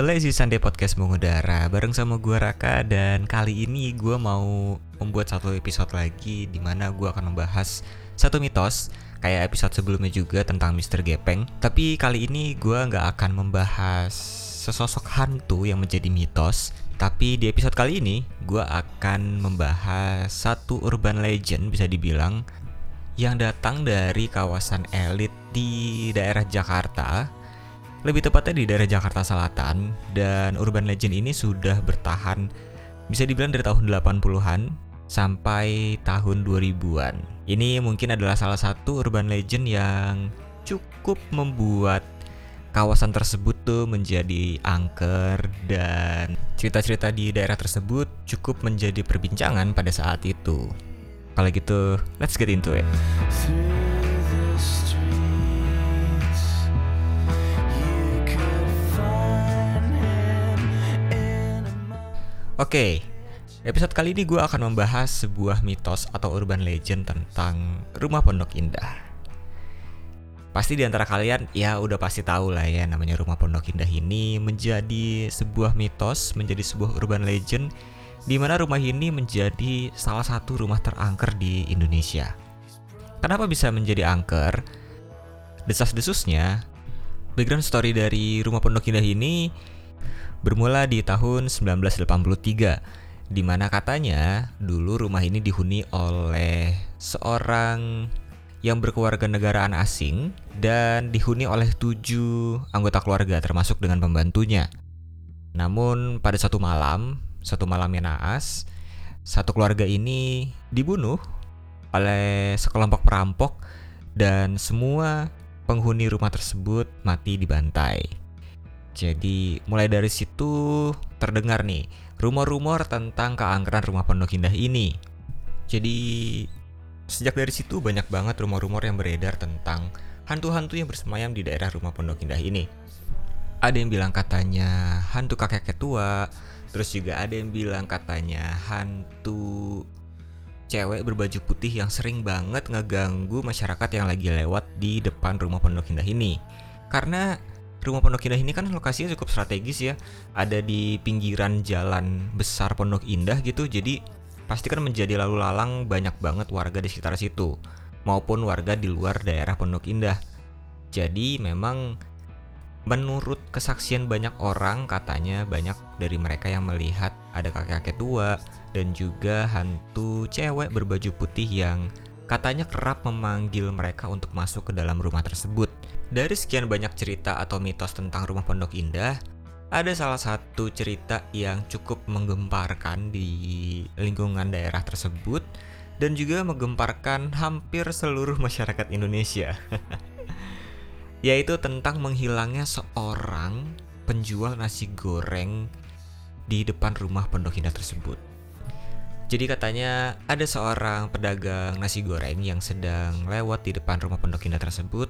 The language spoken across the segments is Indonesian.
Lazy Sunday Podcast mengudara bareng sama gue Raka dan kali ini gue mau membuat satu episode lagi di mana gue akan membahas satu mitos kayak episode sebelumnya juga tentang Mr. Gepeng. Tapi kali ini gue nggak akan membahas sesosok hantu yang menjadi mitos. Tapi di episode kali ini gue akan membahas satu urban legend bisa dibilang yang datang dari kawasan elit di daerah Jakarta lebih tepatnya di daerah Jakarta Selatan dan urban legend ini sudah bertahan bisa dibilang dari tahun 80-an sampai tahun 2000-an. Ini mungkin adalah salah satu urban legend yang cukup membuat kawasan tersebut tuh menjadi angker dan cerita-cerita di daerah tersebut cukup menjadi perbincangan pada saat itu. Kalau gitu, let's get into it. Oke, episode kali ini gue akan membahas sebuah mitos atau urban legend tentang rumah pondok indah. Pasti di antara kalian ya udah pasti tahu lah ya namanya rumah pondok indah ini menjadi sebuah mitos, menjadi sebuah urban legend di mana rumah ini menjadi salah satu rumah terangker di Indonesia. Kenapa bisa menjadi angker? Desas-desusnya, background story dari rumah pondok indah ini bermula di tahun 1983 di mana katanya dulu rumah ini dihuni oleh seorang yang berkeluarga negaraan asing dan dihuni oleh tujuh anggota keluarga termasuk dengan pembantunya. Namun pada satu malam, satu malam yang naas, satu keluarga ini dibunuh oleh sekelompok perampok dan semua penghuni rumah tersebut mati dibantai. Jadi mulai dari situ terdengar nih rumor-rumor tentang keangkeran rumah pondok indah ini. Jadi sejak dari situ banyak banget rumor-rumor yang beredar tentang hantu-hantu yang bersemayam di daerah rumah pondok indah ini. Ada yang bilang katanya hantu kakek tua, terus juga ada yang bilang katanya hantu cewek berbaju putih yang sering banget ngeganggu masyarakat yang lagi lewat di depan rumah pondok indah ini. Karena rumah Pondok Indah ini kan lokasinya cukup strategis ya. Ada di pinggiran jalan besar Pondok Indah gitu. Jadi pasti kan menjadi lalu lalang banyak banget warga di sekitar situ maupun warga di luar daerah Pondok Indah. Jadi memang menurut kesaksian banyak orang katanya banyak dari mereka yang melihat ada kakek-kakek tua dan juga hantu cewek berbaju putih yang katanya kerap memanggil mereka untuk masuk ke dalam rumah tersebut. Dari sekian banyak cerita atau mitos tentang rumah pondok indah, ada salah satu cerita yang cukup menggemparkan di lingkungan daerah tersebut dan juga menggemparkan hampir seluruh masyarakat Indonesia. Yaitu tentang menghilangnya seorang penjual nasi goreng di depan rumah pondok indah tersebut. Jadi katanya ada seorang pedagang nasi goreng yang sedang lewat di depan rumah pondok indah tersebut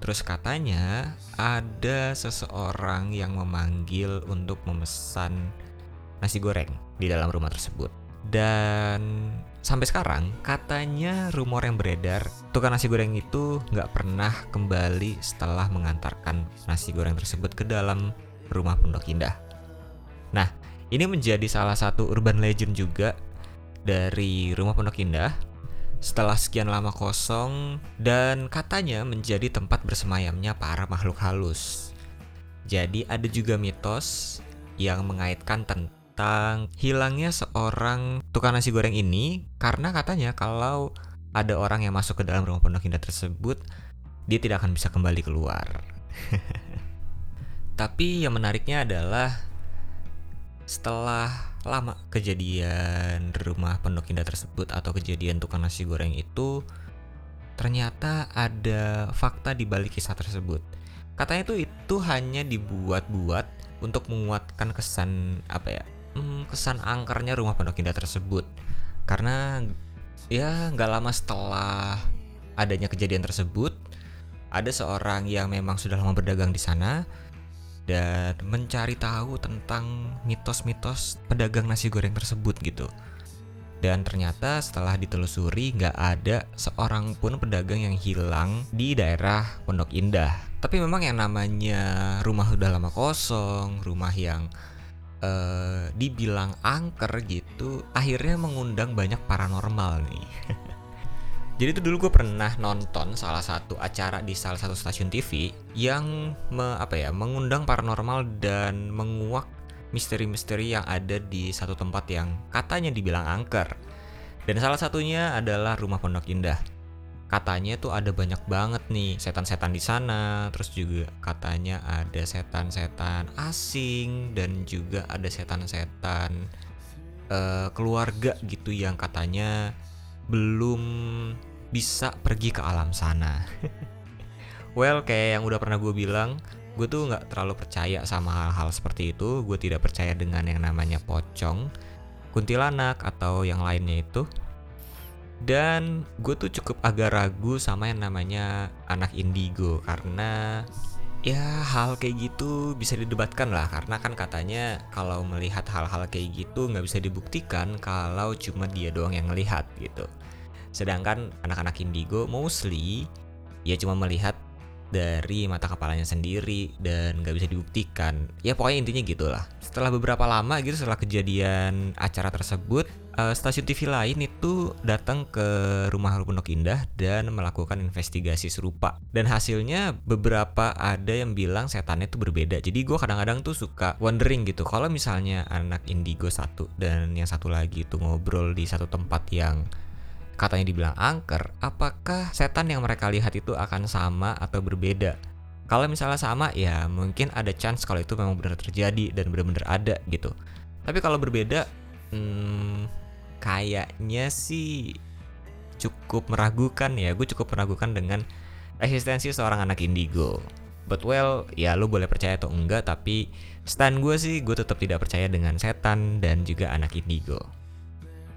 Terus katanya ada seseorang yang memanggil untuk memesan nasi goreng di dalam rumah tersebut. Dan sampai sekarang katanya rumor yang beredar tukang nasi goreng itu nggak pernah kembali setelah mengantarkan nasi goreng tersebut ke dalam rumah Pondok Indah. Nah, ini menjadi salah satu urban legend juga dari rumah Pondok Indah setelah sekian lama kosong dan katanya menjadi tempat bersemayamnya para makhluk halus. Jadi ada juga mitos yang mengaitkan tentang hilangnya seorang tukang nasi goreng ini karena katanya kalau ada orang yang masuk ke dalam rumah pondok indah tersebut, dia tidak akan bisa kembali keluar. Tapi yang menariknya adalah setelah lama kejadian rumah pondok indah tersebut atau kejadian tukang nasi goreng itu ternyata ada fakta di balik kisah tersebut. Katanya itu itu hanya dibuat-buat untuk menguatkan kesan apa ya? Hmm, kesan angkernya rumah pondok indah tersebut. Karena ya nggak lama setelah adanya kejadian tersebut, ada seorang yang memang sudah lama berdagang di sana dan mencari tahu tentang mitos-mitos pedagang nasi goreng tersebut gitu. Dan ternyata setelah ditelusuri nggak ada seorang pun pedagang yang hilang di daerah Pondok Indah. Tapi memang yang namanya rumah udah lama kosong, rumah yang uh, dibilang angker gitu, akhirnya mengundang banyak paranormal nih. Jadi itu dulu gue pernah nonton salah satu acara di salah satu stasiun TV yang me, apa ya mengundang paranormal dan menguak misteri-misteri yang ada di satu tempat yang katanya dibilang angker. Dan salah satunya adalah Rumah Pondok Indah. Katanya tuh ada banyak banget nih setan-setan di sana, terus juga katanya ada setan-setan asing dan juga ada setan-setan uh, keluarga gitu yang katanya belum bisa pergi ke alam sana. well, kayak yang udah pernah gue bilang, gue tuh nggak terlalu percaya sama hal-hal seperti itu. Gue tidak percaya dengan yang namanya pocong, kuntilanak atau yang lainnya itu. Dan gue tuh cukup agak ragu sama yang namanya anak indigo karena ya hal kayak gitu bisa didebatkan lah karena kan katanya kalau melihat hal-hal kayak gitu nggak bisa dibuktikan kalau cuma dia doang yang melihat gitu. Sedangkan anak-anak indigo mostly ya cuma melihat dari mata kepalanya sendiri dan nggak bisa dibuktikan. Ya pokoknya intinya gitulah. Setelah beberapa lama gitu setelah kejadian acara tersebut, uh, stasiun TV lain itu datang ke rumah Pondok Indah dan melakukan investigasi serupa. Dan hasilnya beberapa ada yang bilang setannya itu berbeda. Jadi gue kadang-kadang tuh suka wondering gitu. Kalau misalnya anak indigo satu dan yang satu lagi itu ngobrol di satu tempat yang katanya dibilang angker, apakah setan yang mereka lihat itu akan sama atau berbeda? Kalau misalnya sama, ya mungkin ada chance kalau itu memang benar terjadi dan benar-benar ada gitu. Tapi kalau berbeda, hmm, kayaknya sih cukup meragukan ya. Gue cukup meragukan dengan eksistensi seorang anak indigo. But well, ya lu boleh percaya atau enggak, tapi stand gue sih gue tetap tidak percaya dengan setan dan juga anak indigo.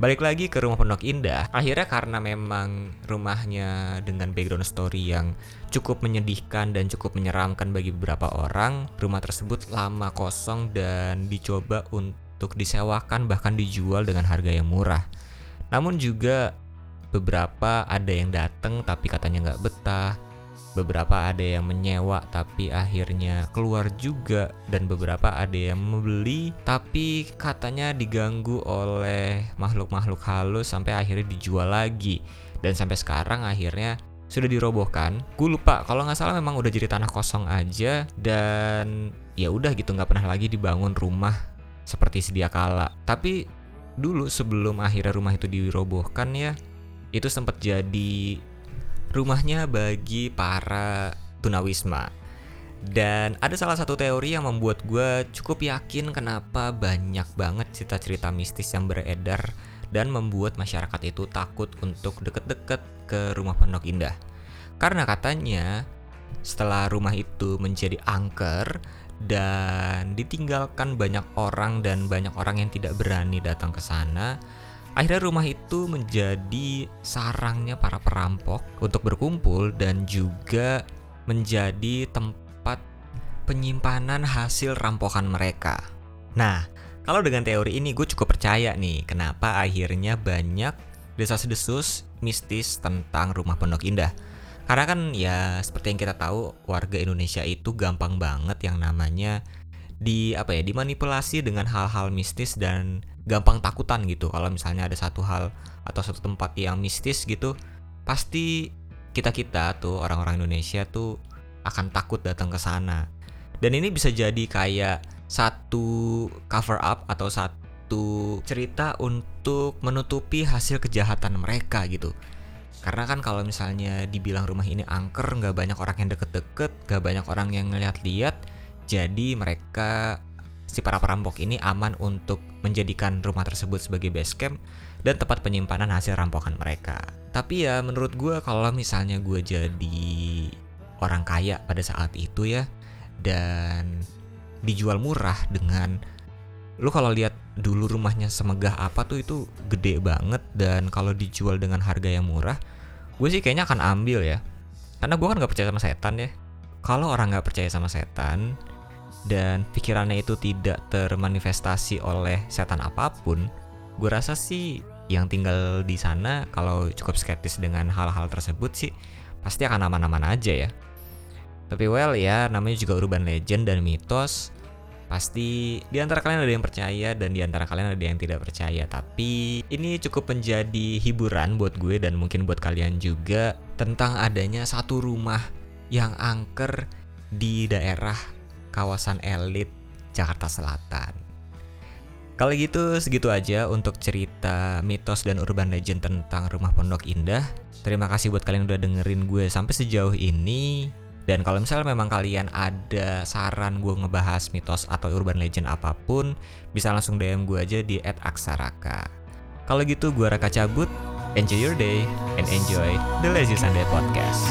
Balik lagi ke rumah Pondok Indah, akhirnya karena memang rumahnya dengan background story yang cukup menyedihkan dan cukup menyeramkan bagi beberapa orang, rumah tersebut lama kosong dan dicoba untuk disewakan bahkan dijual dengan harga yang murah. Namun juga beberapa ada yang datang tapi katanya nggak betah, beberapa ada yang menyewa tapi akhirnya keluar juga dan beberapa ada yang membeli tapi katanya diganggu oleh makhluk-makhluk halus sampai akhirnya dijual lagi dan sampai sekarang akhirnya sudah dirobohkan. Gue lupa kalau nggak salah memang udah jadi tanah kosong aja dan ya udah gitu nggak pernah lagi dibangun rumah seperti sedia kala. Tapi dulu sebelum akhirnya rumah itu dirobohkan ya itu sempat jadi rumahnya bagi para tunawisma. Dan ada salah satu teori yang membuat gue cukup yakin kenapa banyak banget cerita-cerita mistis yang beredar dan membuat masyarakat itu takut untuk deket-deket ke rumah Pondok Indah. Karena katanya setelah rumah itu menjadi angker dan ditinggalkan banyak orang dan banyak orang yang tidak berani datang ke sana, Akhirnya rumah itu menjadi sarangnya para perampok untuk berkumpul dan juga menjadi tempat penyimpanan hasil rampokan mereka. Nah, kalau dengan teori ini gue cukup percaya nih kenapa akhirnya banyak desas-desus mistis tentang rumah Pondok Indah. Karena kan ya seperti yang kita tahu warga Indonesia itu gampang banget yang namanya di apa ya dimanipulasi dengan hal-hal mistis dan gampang takutan gitu. Kalau misalnya ada satu hal atau satu tempat yang mistis gitu pasti kita kita tuh orang-orang Indonesia tuh akan takut datang ke sana. Dan ini bisa jadi kayak satu cover up atau satu cerita untuk menutupi hasil kejahatan mereka gitu. Karena kan kalau misalnya dibilang rumah ini angker nggak banyak orang yang deket-deket nggak banyak orang yang ngeliat-liat jadi mereka si para perampok ini aman untuk menjadikan rumah tersebut sebagai base camp dan tempat penyimpanan hasil rampokan mereka. Tapi ya menurut gue kalau misalnya gue jadi orang kaya pada saat itu ya dan dijual murah dengan lu kalau lihat dulu rumahnya semegah apa tuh itu gede banget. Dan kalau dijual dengan harga yang murah gue sih kayaknya akan ambil ya. Karena gue kan nggak percaya sama setan ya. Kalau orang nggak percaya sama setan dan pikirannya itu tidak termanifestasi oleh setan apa pun, gue rasa sih yang tinggal di sana kalau cukup skeptis dengan hal-hal tersebut sih pasti akan aman-aman aja ya. Tapi well ya, namanya juga urban legend dan mitos. Pasti di antara kalian ada yang percaya dan di antara kalian ada yang tidak percaya. Tapi ini cukup menjadi hiburan buat gue dan mungkin buat kalian juga tentang adanya satu rumah yang angker di daerah kawasan elit Jakarta Selatan. Kalau gitu segitu aja untuk cerita mitos dan urban legend tentang Rumah Pondok Indah. Terima kasih buat kalian udah dengerin gue sampai sejauh ini. Dan kalau misalnya memang kalian ada saran gue ngebahas mitos atau urban legend apa pun, bisa langsung DM gue aja di @aksaraka. Kalau gitu gue Raka cabut. Enjoy your day and enjoy the Lazy Sunday podcast.